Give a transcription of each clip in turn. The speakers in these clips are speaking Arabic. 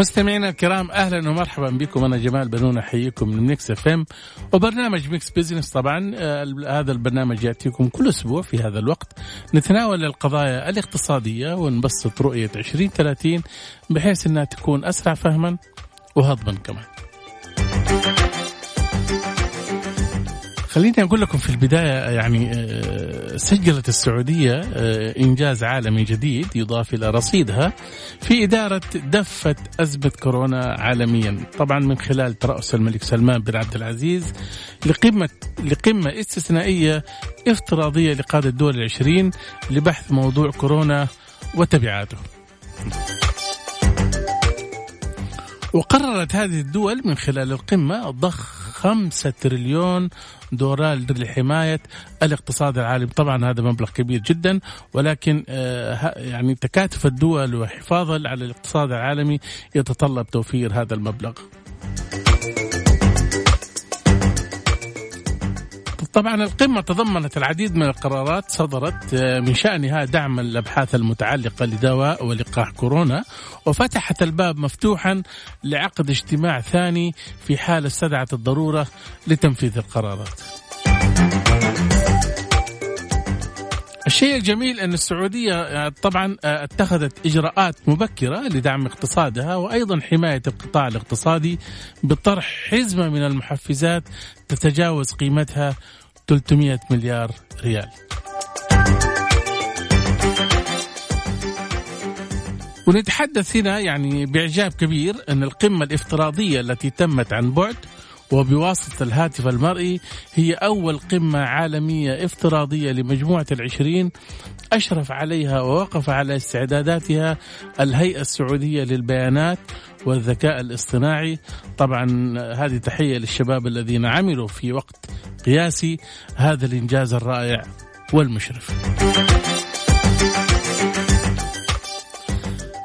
مستمعينا الكرام أهلا ومرحبا بكم. أنا جمال بنون أحييكم من Mix FM. وبرنامج Mix Business طبعا آه هذا البرنامج يأتيكم كل أسبوع في هذا الوقت. نتناول القضايا الاقتصادية ونبسط رؤية 2030 بحيث إنها تكون أسرع فهما وهضما كمان. خليني أقول لكم في البداية يعني آه، سجلت السعودية آه، إنجاز عالمي جديد يضاف إلى رصيدها في إدارة دفة أزمة كورونا عالميا، طبعا من خلال ترأس الملك سلمان بن عبد العزيز لقمة لقمة استثنائية افتراضية لقادة الدول العشرين لبحث موضوع كورونا وتبعاته. وقررت هذه الدول من خلال القمة ضخ خمسة تريليون دولار لحماية الاقتصاد العالمي. طبعا هذا مبلغ كبير جدا ولكن آه، يعني تكاتف الدول وحفاظا على الاقتصاد العالمي يتطلب توفير هذا المبلغ. طبعا القمة تضمنت العديد من القرارات صدرت آه، من شأنها دعم الأبحاث المتعلقة لدواء ولقاح كورونا وفتحت الباب مفتوحا لعقد اجتماع ثاني في حال استدعت الضرورة لتنفيذ القرارات. الشيء الجميل أن السعودية آه، طبعا آه، اتخذت إجراءات مبكرة لدعم اقتصادها وأيضا حماية القطاع الاقتصادي بطرح حزمة من المحفزات تتجاوز قيمتها 300 مليار ريال. ونتحدث هنا يعني بإعجاب كبير أن القمة الافتراضية التي تمت عن بعد وبواسطة الهاتف المرئي هي أول قمة عالمية افتراضية لمجموعة العشرين أشرف عليها ووقف على استعداداتها الهيئة السعودية للبيانات والذكاء الاصطناعي. طبعا هذه تحية للشباب الذين عملوا في وقت قياسي هذا الإنجاز الرائع والمشرف.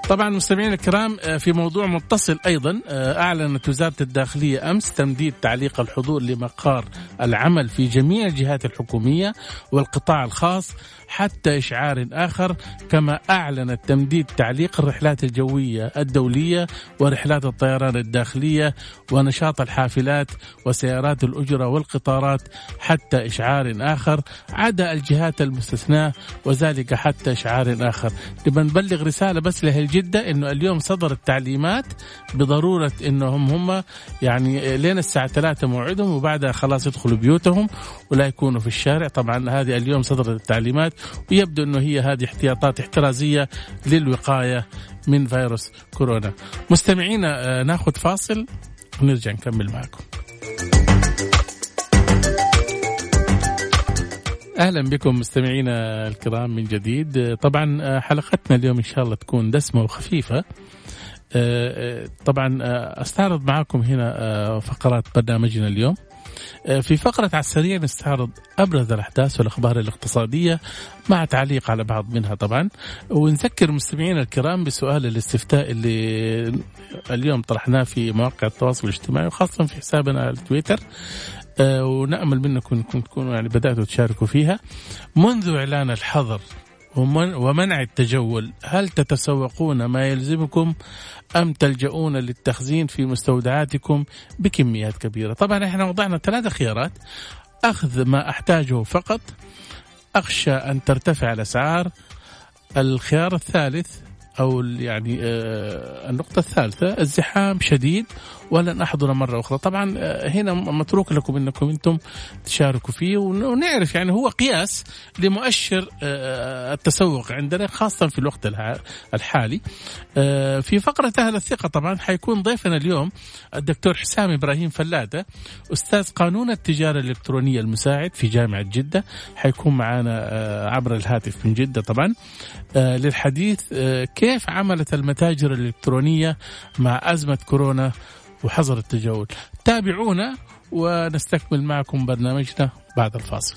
طبعا مستمعينا الكرام آه، في موضوع متصل أيضا آه، أعلنت وزارة الداخلية أمس تمديد تعليق الحضور لمقار العمل في جميع الجهات الحكومية والقطاع الخاص حتى إشعار آخر كما أعلنت تمديد تعليق الرحلات الجوية الدولية ورحلات الطيران الداخلية ونشاط الحافلات وسيارات الأجرة والقطارات حتى إشعار آخر عدا الجهات المستثناة وذلك حتى إشعار آخر. نبغى نبلغ رسالة بس لأهل جدة أنه اليوم صدرت تعليمات بضرورة أنهم هم يعني لين الساعة 3 موعدهم وبعدها خلاص يدخلوا بيوتهم ولا يكونوا في الشارع. طبعا هذه اليوم صدرت التعليمات ويبدو أنه هي هذه احتياطات احترازية للوقاية من فيروس كورونا. مستمعينا آه، ناخذ فاصل ونرجع نكمل معكم. أهلا بكم مستمعينا الكرام من جديد. طبعا آه، حلقتنا اليوم إن شاء الله تكون دسمة وخفيفة. آه، طبعا أستعرض معكم هنا فقرات برنامجنا اليوم. آه، في فقرة على السريع نستعرض أبرز الأحداث والأخبار الاقتصادية مع تعليق على بعض منها طبعا. ونذكر مستمعينا الكرام بسؤال الاستفتاء اللي اليوم طرحناه في مواقع التواصل الاجتماعي وخاصة في حسابنا على تويتر. آه، ونأمل منكم أنكم تكونوا يعني بدأتوا تشاركوا فيها. منذ إعلان الحظر ومنع التجول هل تتسوقون ما يلزمكم أم تلجؤون للتخزين في مستودعاتكم بكميات كبيرة؟ طبعا إحنا وضعنا ثلاثة خيارات. أخذ ما أحتاجه فقط أخشى أن ترتفع الأسعار. الخيار الثالث أو يعني آه، النقطة الثالثة الزحام شديد ولن أحضر مرة أخرى. طبعا آه، هنا متروك لكم إنكم أنتم تشاركوا فيه ونعرف يعني هو قياس لمؤشر آه، التسوق عندنا خاصة في الوقت الحالي. في فقرة أهل الثقة طبعا حيكون ضيفنا اليوم الدكتور حسام إبراهيم فلاته أستاذ قانون التجارة الإلكترونية المساعد في جامعة جدة. حيكون معنا عبر الهاتف من جدة طبعا للحديث كيف كيف عملت المتاجر الإلكترونية مع أزمة كورونا وحظر التجول؟ تابعونا ونستكمل معكم برنامجنا بعد الفاصل.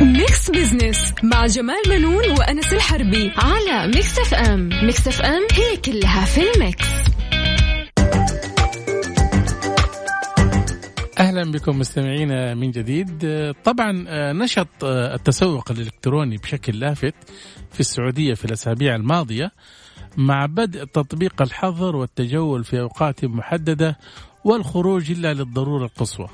Mix Business مع جمال بنون وأنس الحربي على Mix FM Mix FM هي كلها في ال mix. أهلا بكم مستمعينا من جديد طبعا نشط التسوق الإلكتروني بشكل لافت في السعودية في الأسابيع الماضية مع بدء تطبيق الحظر والتجول في أوقات محددة والخروج إلا للضرورة القصوى.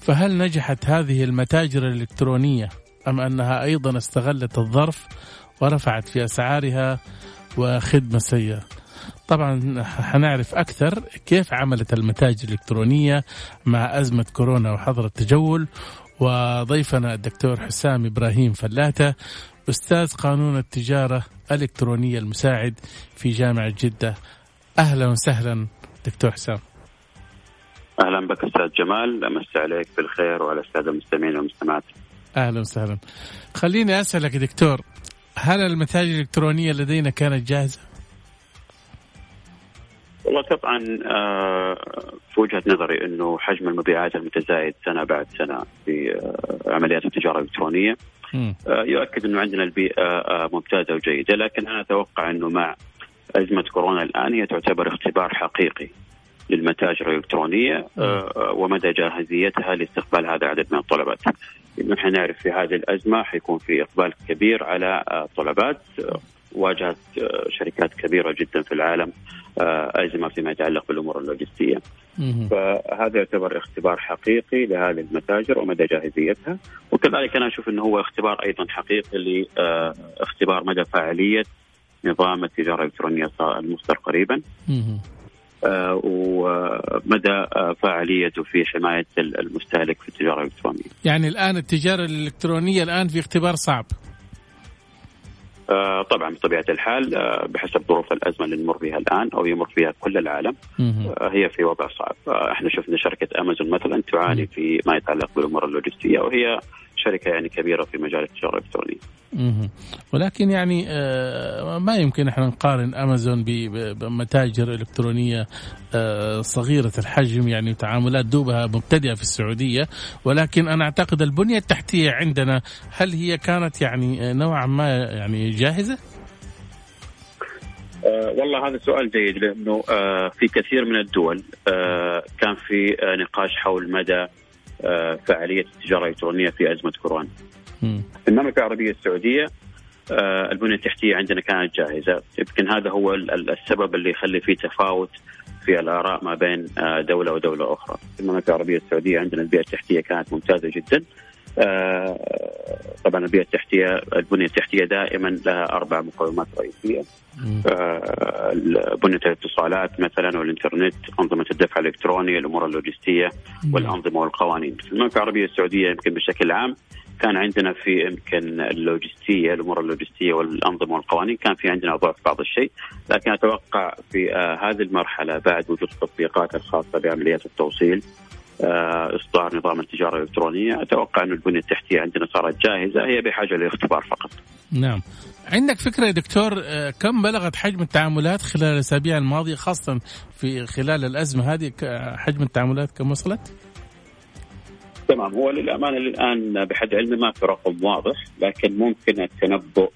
فهل نجحت هذه المتاجر الإلكترونية أم أنها أيضا استغلت الظرف ورفعت في أسعارها وخدمة سيئة؟ طبعا حنعرف أكثر كيف عملت المتاجر الإلكترونية مع أزمة كورونا وحظر التجول. وضيفنا الدكتور حسام إبراهيم فلاته أستاذ قانون التجارة الإلكترونية المساعد في جامعة جدة. أهلا وسهلا دكتور حسام. أهلا بك أستاذ جمال. امسي عليك بالخير وعلى السادة المستمعين والمستمعات. أهلا وسهلا. خليني أسألك دكتور هل المتاجر الإلكترونية لدينا كانت جاهزة؟ والله طبعا في وجهة نظري إنه حجم المبيعات المتزايد سنة بعد سنة في عمليات التجارة الإلكترونية يؤكد إنه عندنا البيئة ممتازة وجيدة. لكن أنا أتوقع إنه مع أزمة كورونا الآن هي تعتبر اختبار حقيقي للمتاجر الإلكترونية ومدى جاهزيتها لاستقبال هذا العدد من الطلبات. نحن نعرف في هذه الأزمة حيكون في إقبال كبير على طلبات واجهت شركات كبيرة جدا في العالم ازمه فيما يتعلق بالأمور اللوجستية. فهذا يعتبر اختبار حقيقي لهذه المتاجر ومدى جاهزيتها وكذلك أنا أشوف إنه هو اختبار أيضا حقيقي لاختبار مدى فاعليه نظام التجارة الإلكترونية المصدر قريبا. آه ومدى آه فاعليته في حماية المستهلك في التجارة الإلكترونية. يعني الآن التجارة الإلكترونية الآن في اختبار صعب. آه طبعا بطبيعة الحال آه بحسب ظروف الأزمة اللي نمر بها الآن أو يمر فيها كل العالم آه هي في وضع صعب، آه إحنا شفنا شركة امازون مثلا تعاني في ما يتعلق بالأمور اللوجستية وهي شركة يعني كبيرة في مجال التجارة الإلكترونية. ولكن يعني ما يمكن إحنا نقارن أمازون بمتاجر إلكترونية صغيرة الحجم يعني تعاملات دوبها مبتدئة في السعودية ولكن أنا أعتقد البنية التحتية عندنا هل هي كانت يعني نوعا ما يعني جاهزة؟ أه والله هذا سؤال جيد لأنه أه في كثير من الدول أه كان في نقاش حول مدى فعالية التجارة الإلكترونية في أزمة كورونا. في المملكة العربية السعودية آه البنيه التحتية عندنا كانت جاهزة، يمكن هذا هو السبب اللي يخلي فيه تفاوت في الآراء ما بين آه دولة ودولة أخرى. في المملكة العربية السعودية عندنا البيئة التحتية كانت ممتازة جدا. آه طبعا البيئة التحتية البنية التحتية دائما لها أربع مقومات رئيسية. بنية الاتصالات مثلا والإنترنت، أنظمة الدفع الإلكتروني، الأمور اللوجستية والأنظمة والقوانين. في المملكة العربية السعودية يمكن بشكل عام كان عندنا في يمكن اللوجستية الأمور اللوجستية والأنظمة والقوانين كان في عندنا ضعف بعض الشيء لكن أتوقع في آه هذه المرحلة بعد وجود التطبيقات الخاصة بعمليات التوصيل آه إصدار نظام التجارة الإلكترونية أتوقع أن البنية التحتية عندنا صارت جاهزة هي بحاجة لاختبار فقط. نعم. عندك فكرة يا دكتور كم بلغت حجم التعاملات خلال الأسابيع الماضية خاصة في خلال الأزمة هذه حجم التعاملات كم وصلت؟ تمام هو للأمانة الآن بحد علمي ما في رقم واضح لكن ممكن التنبؤ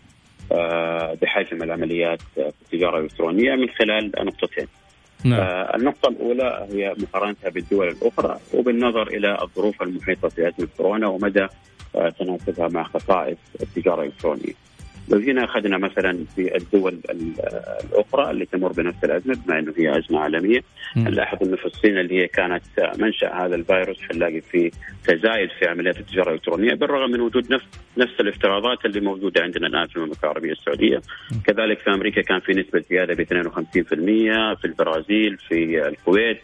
بحجم العمليات في التجارة الإلكترونية من خلال نقطتين. نعم. النقطة الأولى هي مقارنتها بالدول الأخرى وبالنظر إلى الظروف المحيطة في أزمة كورونا ومدى آه تناسبها مع خصائص التجارة الإلكترونية. لو جينا أخذنا مثلا في الدول الأخرى اللي تمر بنفس الأزمة بما إنه هي أزمة عالمية. نلاحظ انه في الصين اللي هي كانت منشأ هذا الفيروس حنلاقي في تزايد في عمليات التجارة الإلكترونية بالرغم من وجود نفس نفس الافتراضات اللي موجودة عندنا الآن في المملكة العربية السعودية. كذلك في أمريكا كان في نسبة زيادة ب 52% في البرازيل في الكويت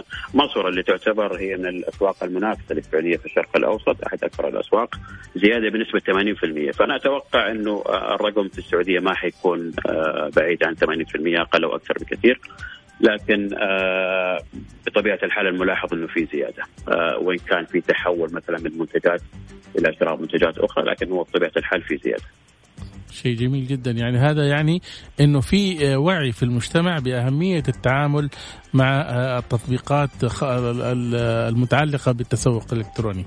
50% مصر اللي تعتبر هي من الأسواق المنافسة للسعودية في الشرق الأوسط أحد أكبر الأسواق زيادة بنسبة 80% فأنا أتوقع إنه الرقم في السعودية ما حيكون بعيد عن 80% أقل أو أكثر بكثير لكن بطبيعة الحال الملاحظ إنه في زيادة وإن كان في تحول مثلا من منتجات إلى شراء منتجات أخرى لكن هو بطبيعة الحال في زيادة. شيء جميل جدا يعني هذا يعني إنه في وعي في المجتمع بأهمية التعامل مع التطبيقات المتعلقة بالتسوق الإلكتروني.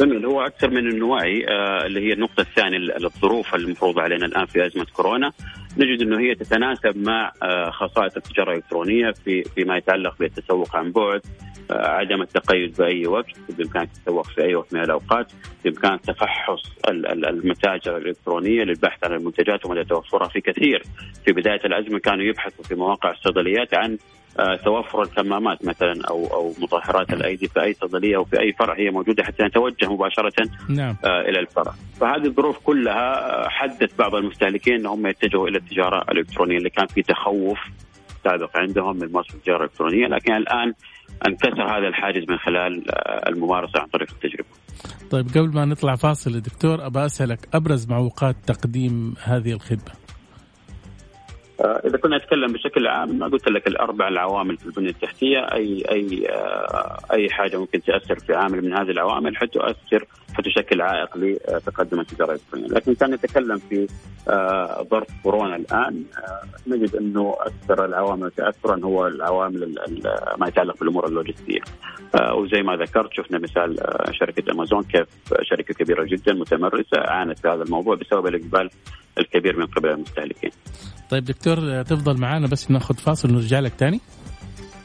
جميل هو أكثر من انه وعي آه اللي هي النقطة الثانية الظروف المفروضه علينا الآن في أزمة كورونا. نجد إنه هي تتناسب مع آه خصائص التجارة الإلكترونية في فيما يتعلق بالتسوق عن بعد آه عدم التقيد بأي وقت بإمكانك تتسوق في أي وقت من الأوقات بامكانك تفحص المتاجر الإلكترونية للبحث عن المنتجات ومدى توفرها في كثير. في بداية الأزمة كانوا يبحثوا في مواقع الصيدليات عن توفر الكمامات مثلا أو أو مطهرات الأيدي في أي صيدلية أو في أي فرع هي موجودة حتى نتوجه مباشرة نعم. آه، إلى الفرع، فهذه الظروف كلها آه، حدت بعض المستهلكين إنهم يتجهوا إلى التجارة الإلكترونية اللي كان في تخوف سابق عندهم من مصر التجارة الإلكترونية، لكن الآن انكسر هذا الحاجز من خلال الممارسة عن طريق التجربة. طيب قبل ما نطلع فاصل دكتور ابى أسألك أبرز معوقات تقديم هذه الخدمة. آه، إذا كنا نتكلم بشكل عام ما قلت لك الأربع العوامل في البنية التحتية أي أي آه، أي حاجة ممكن تأثر في عامل من هذه العوامل حتؤثر حتشكل عائق لتقدم التجارة الإلكترونية، لكن كان نتكلم في آه، ظرف كورونا الآن نجد أنه أكثر العوامل تاثرا هو العوامل ما يتعلق بالأمور اللوجستية. وزي ما ذكرت شفنا مثال شركة أمازون كيف شركة كبيرة جدا متمرسة عانت في هذا الموضوع بسبب الإقبال الكبير من قبل المستهلكين. طيب دكتور تفضل معنا بس ناخذ فاصل ونرجع لك ثاني.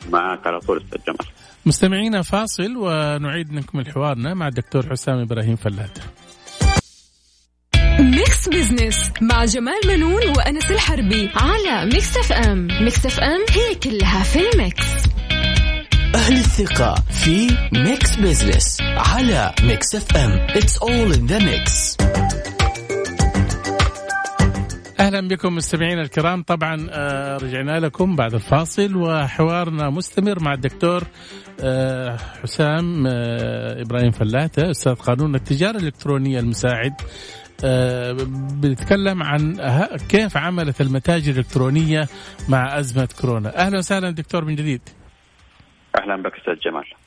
معك على طول أستاذ جمال. مستمعينا فاصل ونعيد نكمل حوارنا مع الدكتور حسام إبراهيم فلات. Mix Business مع جمال بنون وأنس الحربي على Mix FM، Mix FM هي كلها في ال mix. أهل الثقة في Mix Business على Mix FM، it's all in the mix. أهلا بكم مستمعينا الكرام. طبعا آه، رجعنا لكم بعد الفاصل وحوارنا مستمر مع الدكتور آه، حسام آه، إبراهيم فلاته أستاذ قانون التجارة الإلكترونية المساعد. بنتكلم عن كيف عملت المتاجر الإلكترونية مع أزمة كورونا. أهلا وسهلا دكتور من جديد. أهلا بك أستاذ جمال.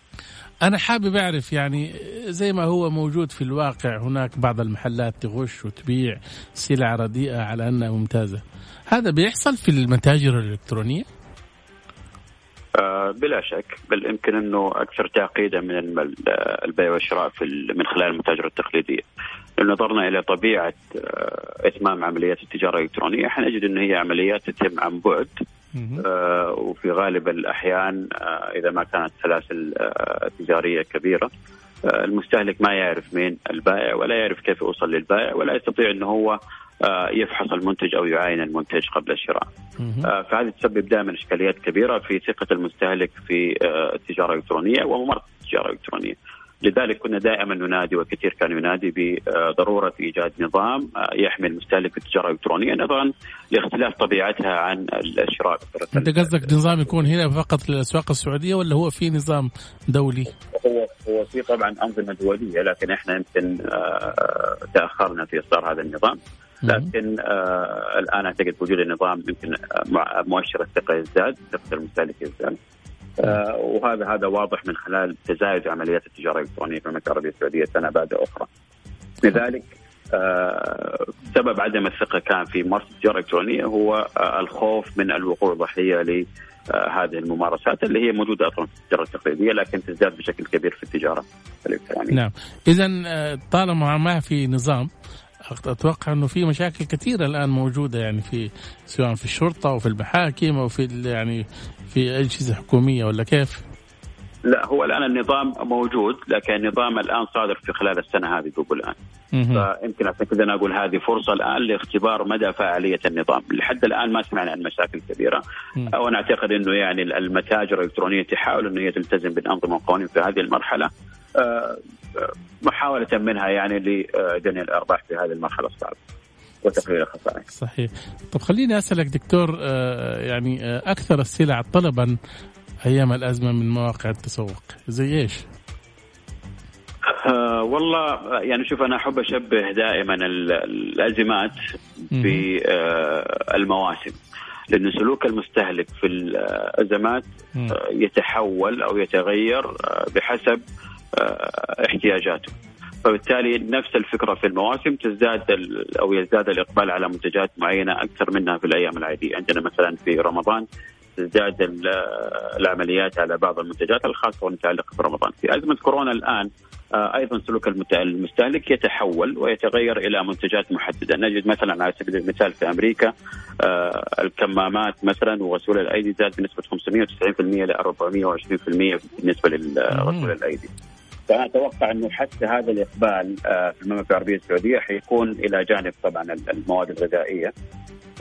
أنا حابب أعرف يعني زي ما هو موجود في الواقع هناك بعض المحلات تغش وتبيع سلع رديئة على أنها ممتازة هذا بيحصل في المتاجر الإلكترونية؟ آه بلا شك بل يمكن أنه أكثر تعقيدا من البيع والشراء في من خلال المتاجر التقليدية. لو نظرنا إلى طبيعة آه إتمام عمليات التجارة الإلكترونية حنجد انه هي عمليات تتم عن بعد وفي غالب الأحيان آه إذا ما كانت سلاسل آه تجارية كبيرة آه المستهلك ما يعرف مين البائع ولا يعرف كيف يوصل للبائع ولا يستطيع إنه هو آه يفحص المنتج أو يعاين المنتج قبل الشراء. آه فهذه تسبب دائما إشكاليات كبيرة في ثقة المستهلك في آه التجارة الإلكترونية وممارسة التجارة الإلكترونية. لذلك كنا دائما ننادي وكثير كان ينادي بضرورة إيجاد نظام يحمي المستهلك في التجارة الإلكترونية نظرا لاختلاف طبيعتها عن الشراء أنت قصدك نظام يكون هنا فقط للأسواق السعودية ولا هو في نظام دولي؟ هو هو في طبعا أنظمة دولية لكن إحنا يمكن آه، تأخرنا في إصدار هذا النظام. لكن آه الآن أعتقد وجود النظام يمكن مؤشر الثقة يزداد ثقة المستهلك يزداد. وهذا هذا واضح من خلال تزايد عمليات التجارة الإلكترونية في المملكة العربية السعودية سنة بعد أخرى. لذلك آه سبب عدم الثقة كان في ممارسه التجاره الالكترونيه هو آه الخوف من الوقوع ضحيه ل آه، هذه الممارسات اللي هي موجودة أصلا في التجارة التقليدية لكن تزداد بشكل كبير في التجارة الإلكترونية. نعم، اذا آه، طالما ما في نظام أتوقع إنه في مشاكل كثيرة الآن موجودة يعني في سواء في الشرطة أو في المحاكم أو في يعني في أجهزة حكومية ولا كيف؟ لا هو الآن النظام موجود لكن النظام الآن صادر في خلال السنة هذه بقول الآن. فيمكن عشان كذا أنا أقول هذه فرصة الآن لاختبار مدى فاعليه النظام. لحد الآن ما سمعنا عن مشاكل كبيرة. وأنا أعتقد إنه يعني المتاجر الإلكترونية تحاول إنه هي تلتزم بالأنظمة والقوانين في هذه المرحلة. آه، محاولة منها يعني لجني الأرباح في هذه المرحلة الصعبة وتقليل الخسائر. صحيح. طب خليني أسألك دكتور آه، يعني آه، أكثر السلع طلبا أيام الأزمة من مواقع التسوق زي إيش؟ آه والله يعني شوف أنا أحب أشبه دائما الأزمات بالمواسم لأن سلوك المستهلك في الأزمات يتحول أو يتغير بحسب آه، احتياجاته فبالتالي نفس الفكرة في المواسم تزداد أو يزداد الإقبال على منتجات معينة أكثر منها في الأيام العادية، عندنا مثلا في رمضان ازدياد العمليات على بعض المنتجات الخاصة والمتعلقة برمضان. في أزمة كورونا الآن آه، أيضا سلوك المستهلك يتحول ويتغير إلى منتجات محددة، نجد مثلا على سبيل المثال في أمريكا آه، الكمامات مثلا وغسول الأيدي زاد بنسبة 590% ل 420% بالنسبة لغسول الأيدي. فانا أتوقع أنه حتى هذا الإقبال آه، في المملكة العربية السعودية حيكون إلى جانب طبعا المواد الغذائية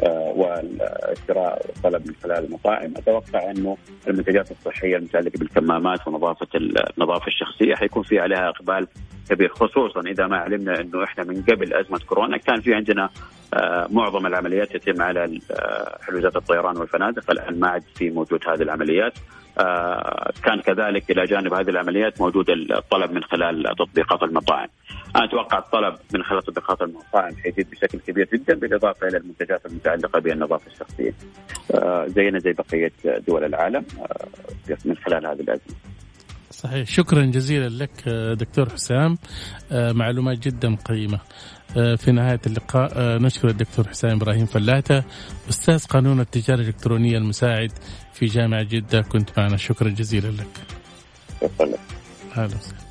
آه، والشراء والطلب من خلال المطاعم. أتوقع أنه المنتجات الصحية المتعلقة بالكمامات ونظافة النظافة الشخصية حيكون في عليها إقبال كبير خصوصا إذا ما علمنا أنه إحنا من قبل أزمة كورونا كان في عندنا آه، معظم العمليات تتم على حجوزات الطيران والفنادق. الآن ما عاد في موجود هذه العمليات. كان كذلك إلى جانب هذه العمليات موجود الطلب من خلال تطبيقات المطاعم. أنا أتوقع الطلب من خلال تطبيقات المطاعم حيزيد بشكل كبير جدا بالإضافة إلى المنتجات المتعلقة بالنظافة الشخصية. آه، زينا زي بقية دول العالم آه، من خلال هذه الأزمة. صحيح شكرا جزيلا لك دكتور حسام معلومات جدا قيمة في نهاية اللقاء نشكر الدكتور حسام إبراهيم فلاتة أستاذ قانون التجارة الإلكترونية المساعد في جامعة جدة. كنت معنا. شكرا جزيلا لك. أهلا وسهلا.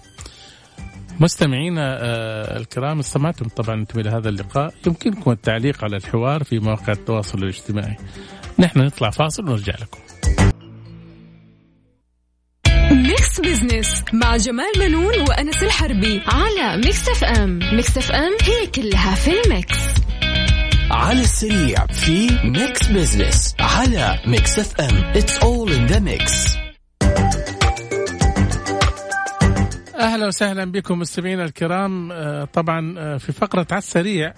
مستمعينا آه، الكرام استمعتم طبعا أنتم إلى هذا اللقاء. يمكنكم التعليق على الحوار في مواقع التواصل الاجتماعي. نحن نطلع فاصل ونرجع لكم. Mix Business مع جمال منون وأنس الحربي على Mix FM Mix FM هي كلها في ال mix. على السريع في Mix Business على Mix FM it's all in the mix أهلا وسهلا بكم مستمعينا الكرام. آه، طبعا آه، في فقرة على السريع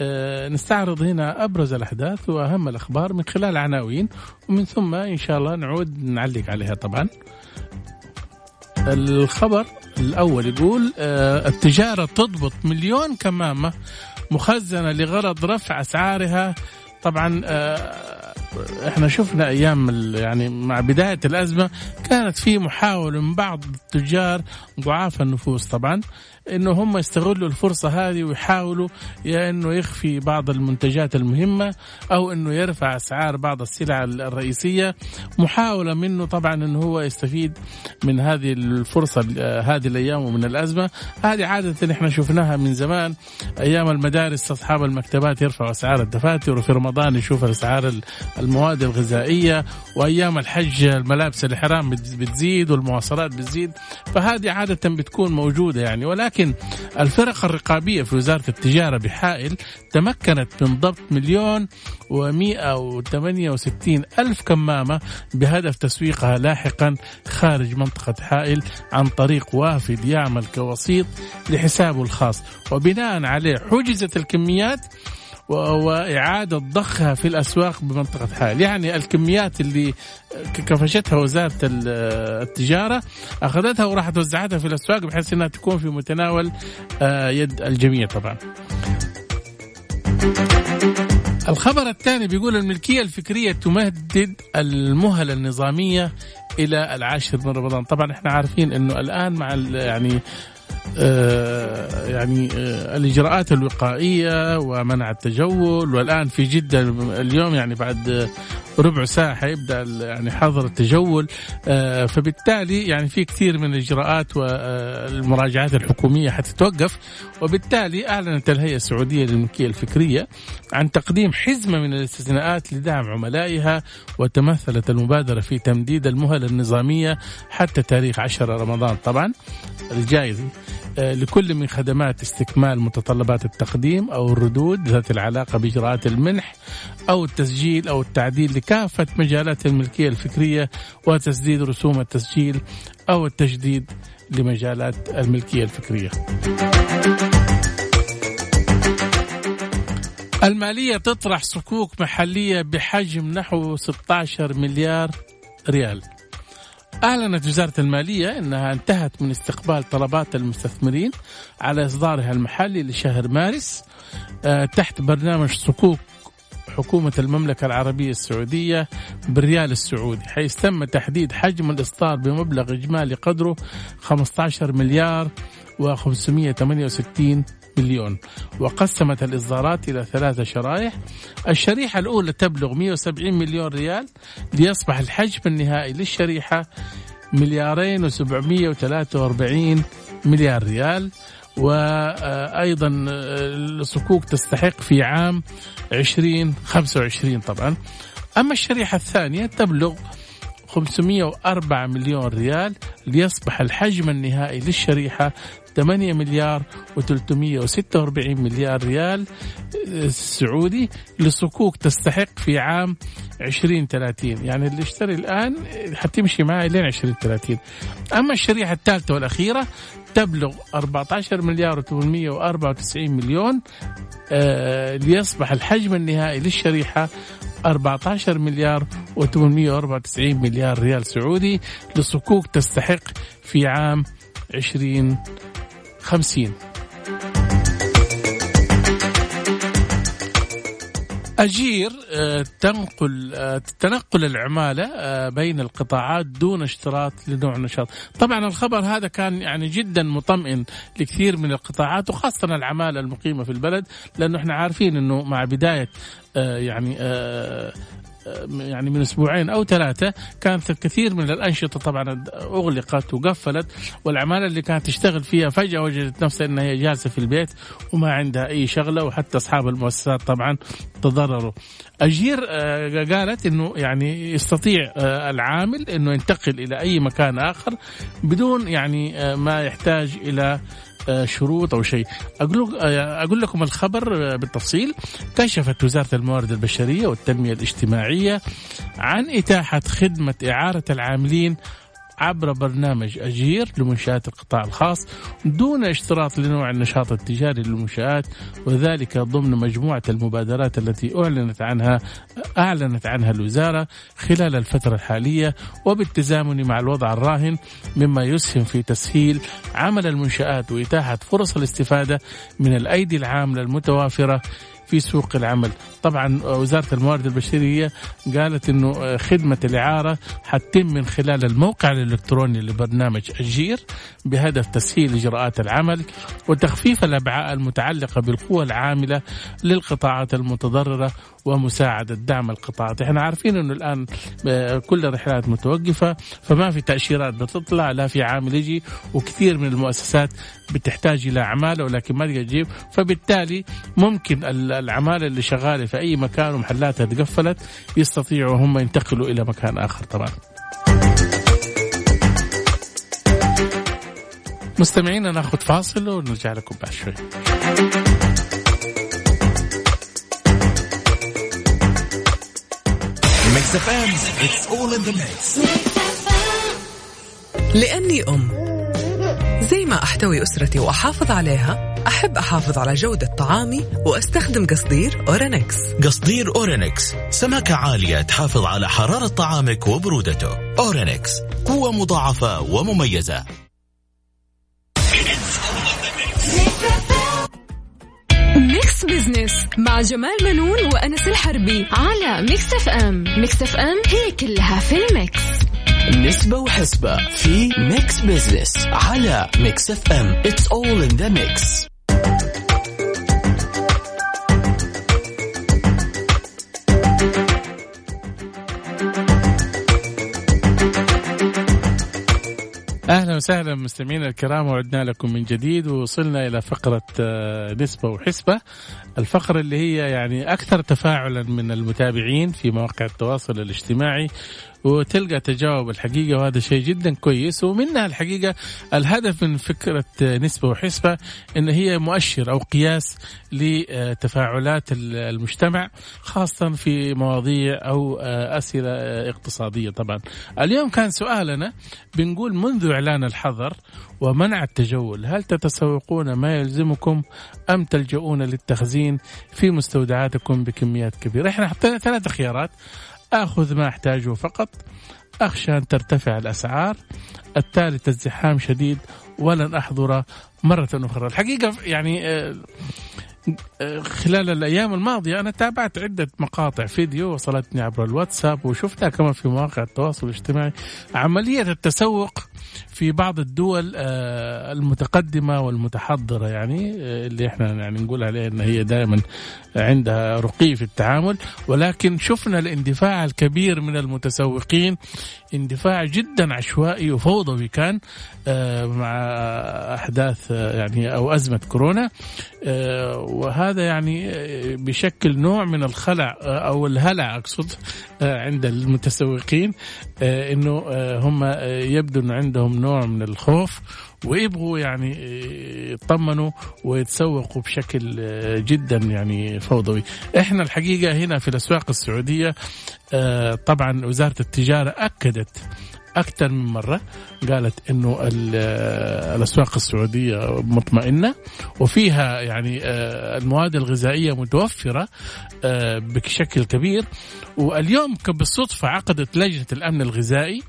آه، نستعرض هنا أبرز الأحداث وأهم الأخبار من خلال عناوين ومن ثم إن شاء الله نعود نعلق عليها طبعا. الخبر الأول يقول التجارة تضبط مليون كمامة مخزنة لغرض رفع أسعارها. طبعا آه، إحنا شفنا أيام يعني مع بداية الأزمة كانت في محاولة من بعض التجار ضعاف النفوس طبعا. إنه هم يستغلوا الفرصة هذه ويحاولوا يا إنه يخفي بعض المنتجات المهمة أو إنه يرفع أسعار بعض السلع الرئيسية. محاولة منه طبعا إنه هو يستفيد من هذه الفرصة هذه الأيام ومن الأزمة. هذه عادة إحنا شفناها من زمان. أيام المدارس أصحاب المكتبات يرفعوا أسعار الدفاتر وفي رمضان يشوف أسعار المواد الغذائية وأيام الحج الملابس الإحرام بتزيد والمواصلات بتزيد. فهذه عادة بتكون موجودة يعني. ولكن لكن الفرق الرقابية في وزارة التجارة بحائل تمكنت من ضبط مليون ومئة وثمانية وستين ألف كمامة بهدف تسويقها لاحقا خارج منطقة حائل عن طريق وافد يعمل كوسيط لحسابه الخاص. وبناء عليه حجزت الكميات وإعادة ضخها في الأسواق بمنطقة حائل يعني الكميات اللي كفشتها وزارة التجارة أخذتها وراحت وزعتها في الأسواق بحيث أنها تكون في متناول آه، يد الجميع طبعا. الخبر الثاني بيقول الملكية الفكرية تمدد المهلة النظامية إلى العاشر من رمضان. طبعا إحنا عارفين أنه الآن مع يعني يعني آه، الإجراءات الوقائية ومنع التجول. والآن في جدة اليوم يعني بعد ربع ساعة حيبدأ يعني حظر التجول. آه، فبالتالي يعني في كثير من الإجراءات والمراجعات الحكومية حتتوقف. وبالتالي أعلنت الهيئة السعودية للملكية الفكرية عن تقديم حزمة من الاستثناءات لدعم عملائها وتمثلت المبادرة في تمديد المهلة النظامية حتى تاريخ 10 رمضان. طبعا الجاي آه، لكل من خدمات استكمال متطلبات التقديم أو الردود ذات العلاقة بإجراءات المنح أو التسجيل أو التعديل لكافة مجالات الملكية الفكرية وتسديد رسوم التسجيل أو التجديد لمجالات الملكية الفكرية. المالية تطرح صكوك محلية بحجم نحو 16 مليار ريال. أعلنت وزارة المالية أنها انتهت من استقبال طلبات المستثمرين على إصدارها المحلي لشهر مارس آه، تحت برنامج صكوك حكومة المملكة العربية السعودية بالريال السعودي حيث تم تحديد حجم الإصدار بمبلغ إجمالي قدره 15 مليار و568 مليون. وقسمت الإصدارات إلى ثلاثة شرائح. الشريحة الأولى تبلغ 170 مليون ريال ليصبح الحجم النهائي للشريحة مليارين و743 مليار ريال. وأيضا الصكوك تستحق في عام 2025 طبعا. أما الشريحة الثانية تبلغ 504 مليون ريال ليصبح الحجم النهائي للشريحة 8 مليار و346 مليار ريال سعودي لصكوك تستحق في عام 2030 يعني اللي اشتري الآن حتمشي معي لين 2030 أما الشريحة الثالثة والأخيرة تبلغ 14 مليار و894 مليون آه ليصبح الحجم النهائي للشريحة 14 مليار و894 مليار ريال سعودي لصكوك تستحق في عام 2050 أجير آه، تنقل آه، تنقل العمالة آه، بين القطاعات دون اشتراط لنوع النشاط طبعا الخبر هذا كان يعني جدا مطمئن لكثير من القطاعات وخاصة العمالة المقيمة في البلد لأنه إحنا عارفين أنه مع بداية يعني يعني من أسبوعين أو ثلاثة كانت الكثير من الأنشطة طبعا أغلقت وقفلت والعمالة اللي كانت تشتغل فيها فجأة وجدت نفسها إنها جالسة في البيت وما عندها أي شغلة وحتى أصحاب المؤسسات طبعا تضرروا. أجير آه، قالت إنه يعني يستطيع آه، العامل إنه ينتقل إلى أي مكان آخر بدون يعني آه، ما يحتاج إلى شروط أو شيء. أقول آه، أقول لكم الخبر آه، بالتفصيل. كشفت وزارة الموارد البشرية والتنمية الاجتماعية عن إتاحة خدمة إعارة العاملين عبر برنامج أجير لمنشآت القطاع الخاص دون اشتراط لنوع النشاط التجاري للمنشآت وذلك ضمن مجموعة المبادرات التي أعلنت عنها أعلنت عنها الوزارة خلال الفترة الحالية وبالتزامن مع الوضع الراهن مما يسهم في تسهيل عمل المنشآت وإتاحة فرص الاستفادة من الأيدي العاملة المتوافرة في سوق العمل. طبعا وزارة الموارد البشرية قالت أنه خدمة الإعارة حتتم من خلال الموقع الإلكتروني لبرنامج أجير بهدف تسهيل إجراءات العمل وتخفيف الأبعاء المتعلقة بالقوى العاملة للقطاعات المتضررة ومساعدة دعم القطاعات. إحنا عارفين أنه الآن كل الرحلات متوقفة فما في تأشيرات بتطلع لا في عامل يجي وكثير من المؤسسات بتحتاج إلى عمالة ولكن ما تجيب. فبالتالي ممكن العمالة اللي شغالة في أي مكان ومحلاتها تقفلت يستطيعوا هم ينتقلوا إلى مكان آخر. طبعا مستمعينا ناخذ فاصل ونرجع لكم بعد شوي. لأني أم. زي ما أحتوي أسرتي وأحافظ عليها أحب أحافظ على جودة طعامي وأستخدم قصدير أورينكس. قصدير أورينكس. سمكة عالية تحافظ على حرارة طعامك وبرودته. أورينكس. قوة مضاعفة ومميزة. Business مع جمال منون وأنس الحربي على Mix FM Mix FM هي كلها في ال mix. نسبة وحسبة في Mix Business على Mix FM it's all in the mix أهلا وسهلا مستمعينا الكرام وعدنا لكم من جديد ووصلنا إلى فقرة آه، نسبة وحسبة. الفقرة اللي هي يعني أكثر تفاعلا من المتابعين في مواقع التواصل الاجتماعي وتلقى تجاوب الحقيقة وهذا شيء جدا كويس. ومنها الحقيقة الهدف من فكرة نسبة وحسبة أن هي مؤشر أو قياس لتفاعلات المجتمع خاصة في مواضيع أو أسئلة اقتصادية طبعا. اليوم كان سؤالنا بنقول منذ إعلان الحظر ومنع التجول هل تتسوقون ما يلزمكم أم تلجؤون للتخزين في مستودعاتكم بكميات كبيرة؟ إحنا حطينا ثلاث خيارات. آخذ ما أحتاجه فقط أخشى أن ترتفع الأسعار. الثالث الزحام شديد ولن أحضر مرة أخرى. الحقيقة يعني آه، خلال الأيام الماضية أنا تابعت عدة مقاطع فيديو وصلتني عبر الواتساب وشفتها كمان في مواقع التواصل الاجتماعي. عملية التسوق في بعض الدول آه، المتقدمة والمتحضرة يعني آه، اللي إحنا يعني نقول عليها إن هي دائما عندها رقي في التعامل. ولكن شفنا الاندفاع الكبير من المتسوقين اندفاع جدا عشوائي وفوضوي كان آه، مع أحداث يعني أو أزمة كورونا. وهذا يعني بشكل نوع من الخلع أو الهلع أقصد عند المتسوقين إنه هم يبدو إنه عندهم نوع من الخوف ويبغوا يعني يطمنوا ويتسوقوا بشكل جدا يعني فوضوي. إحنا الحقيقة هنا في الأسواق السعودية طبعا وزارة التجارة أكدت أكثر من مرة قالت أنه الأسواق السعودية مطمئنة وفيها يعني آه، المواد الغذائية متوفرة آه، بشكل كبير. واليوم بالصدفة عقدت لجنة الأمن الغذائي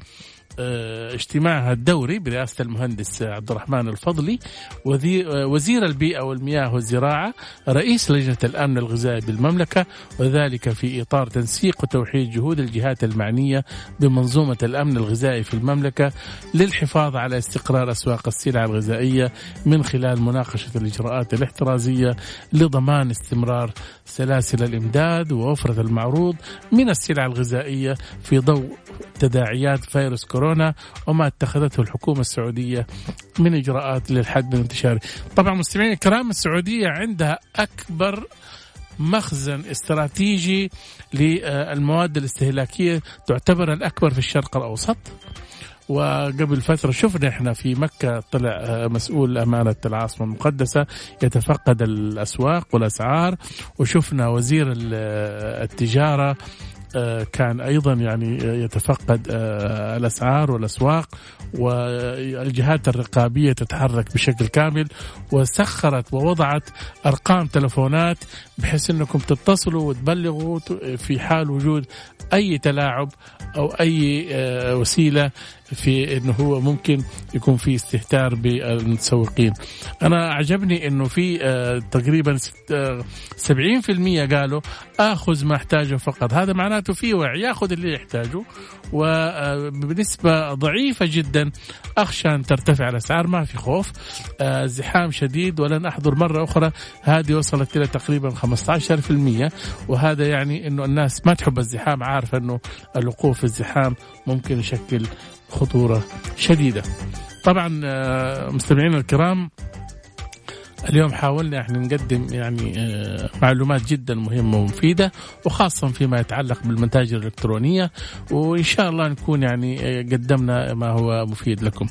اجتماعها الدوري برئاسة المهندس عبد الرحمن الفضلي آه، وزير البيئة والمياه والزراعة رئيس لجنة الأمن الغذائي بالمملكة وذلك في إطار تنسيق وتوحيد جهود الجهات المعنية بمنظومة الأمن الغذائي في المملكة للحفاظ على استقرار أسواق السلع الغذائية من خلال مناقشة الإجراءات الاحترازية لضمان استمرار سلاسل الإمداد ووفرة المعروض من السلع الغذائية في ضوء تداعيات فيروس كورونا وما اتخذته الحكومة السعودية من إجراءات للحد من انتشاره. طبعا مستمعين الكرام السعودية عندها أكبر مخزن استراتيجي للمواد الاستهلاكية تعتبر الأكبر في الشرق الأوسط. وقبل فترة شفنا إحنا في مكة طلع مسؤول أمانة العاصمة المقدسة يتفقد الأسواق والأسعار وشفنا وزير التجارة آه، كان أيضا يعني يتفقد آه، الأسعار والأسواق والجهات الرقابية تتحرك بشكل كامل وسخرت ووضعت أرقام تلفونات بحيث إنكم تتصلوا وتبلغوا في حال وجود أي تلاعب أو أي آه، وسيلة في إنه هو ممكن يكون في استهتار بالمتسوقين. أنا عجبني إنه في آه، تقريبا 70% قالوا آخذ ما احتاجه فقط، هذا معناته في وعي ياخذ اللي يحتاجه وبنسبه ضعيفة جدا أخشى أن ترتفع الأسعار. ما في خوف آه، زحام شديد ولن أحضر مرة أخرى. هذه وصلت إلى تقريبا 15% وهذا يعني إنه الناس ما تحب الزحام عارفة إنه الوقوف في الزحام ممكن يشكل خطورة شديدة. طبعا آه، مستمعينا الكرام اليوم حاولنا إحنا نقدم يعني آه، معلومات جدا مهمة ومفيدة وخاصة فيما يتعلق بالمتاجر الإلكترونية وإن شاء الله نكون يعني آه، قدمنا ما هو مفيد لكم.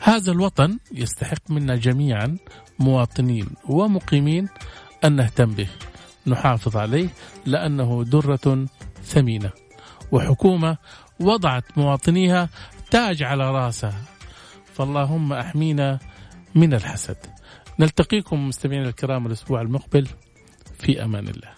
هذا الوطن يستحق منا جميعا مواطنين ومقيمين أن نهتم به. نحافظ عليه لأنه درة ثمينة وحكومة وضعت مواطنيها تاج على راسها فاللهم أحمينا من الحسد. نلتقيكم مستمعينا الكرام الأسبوع المقبل. في أمان الله.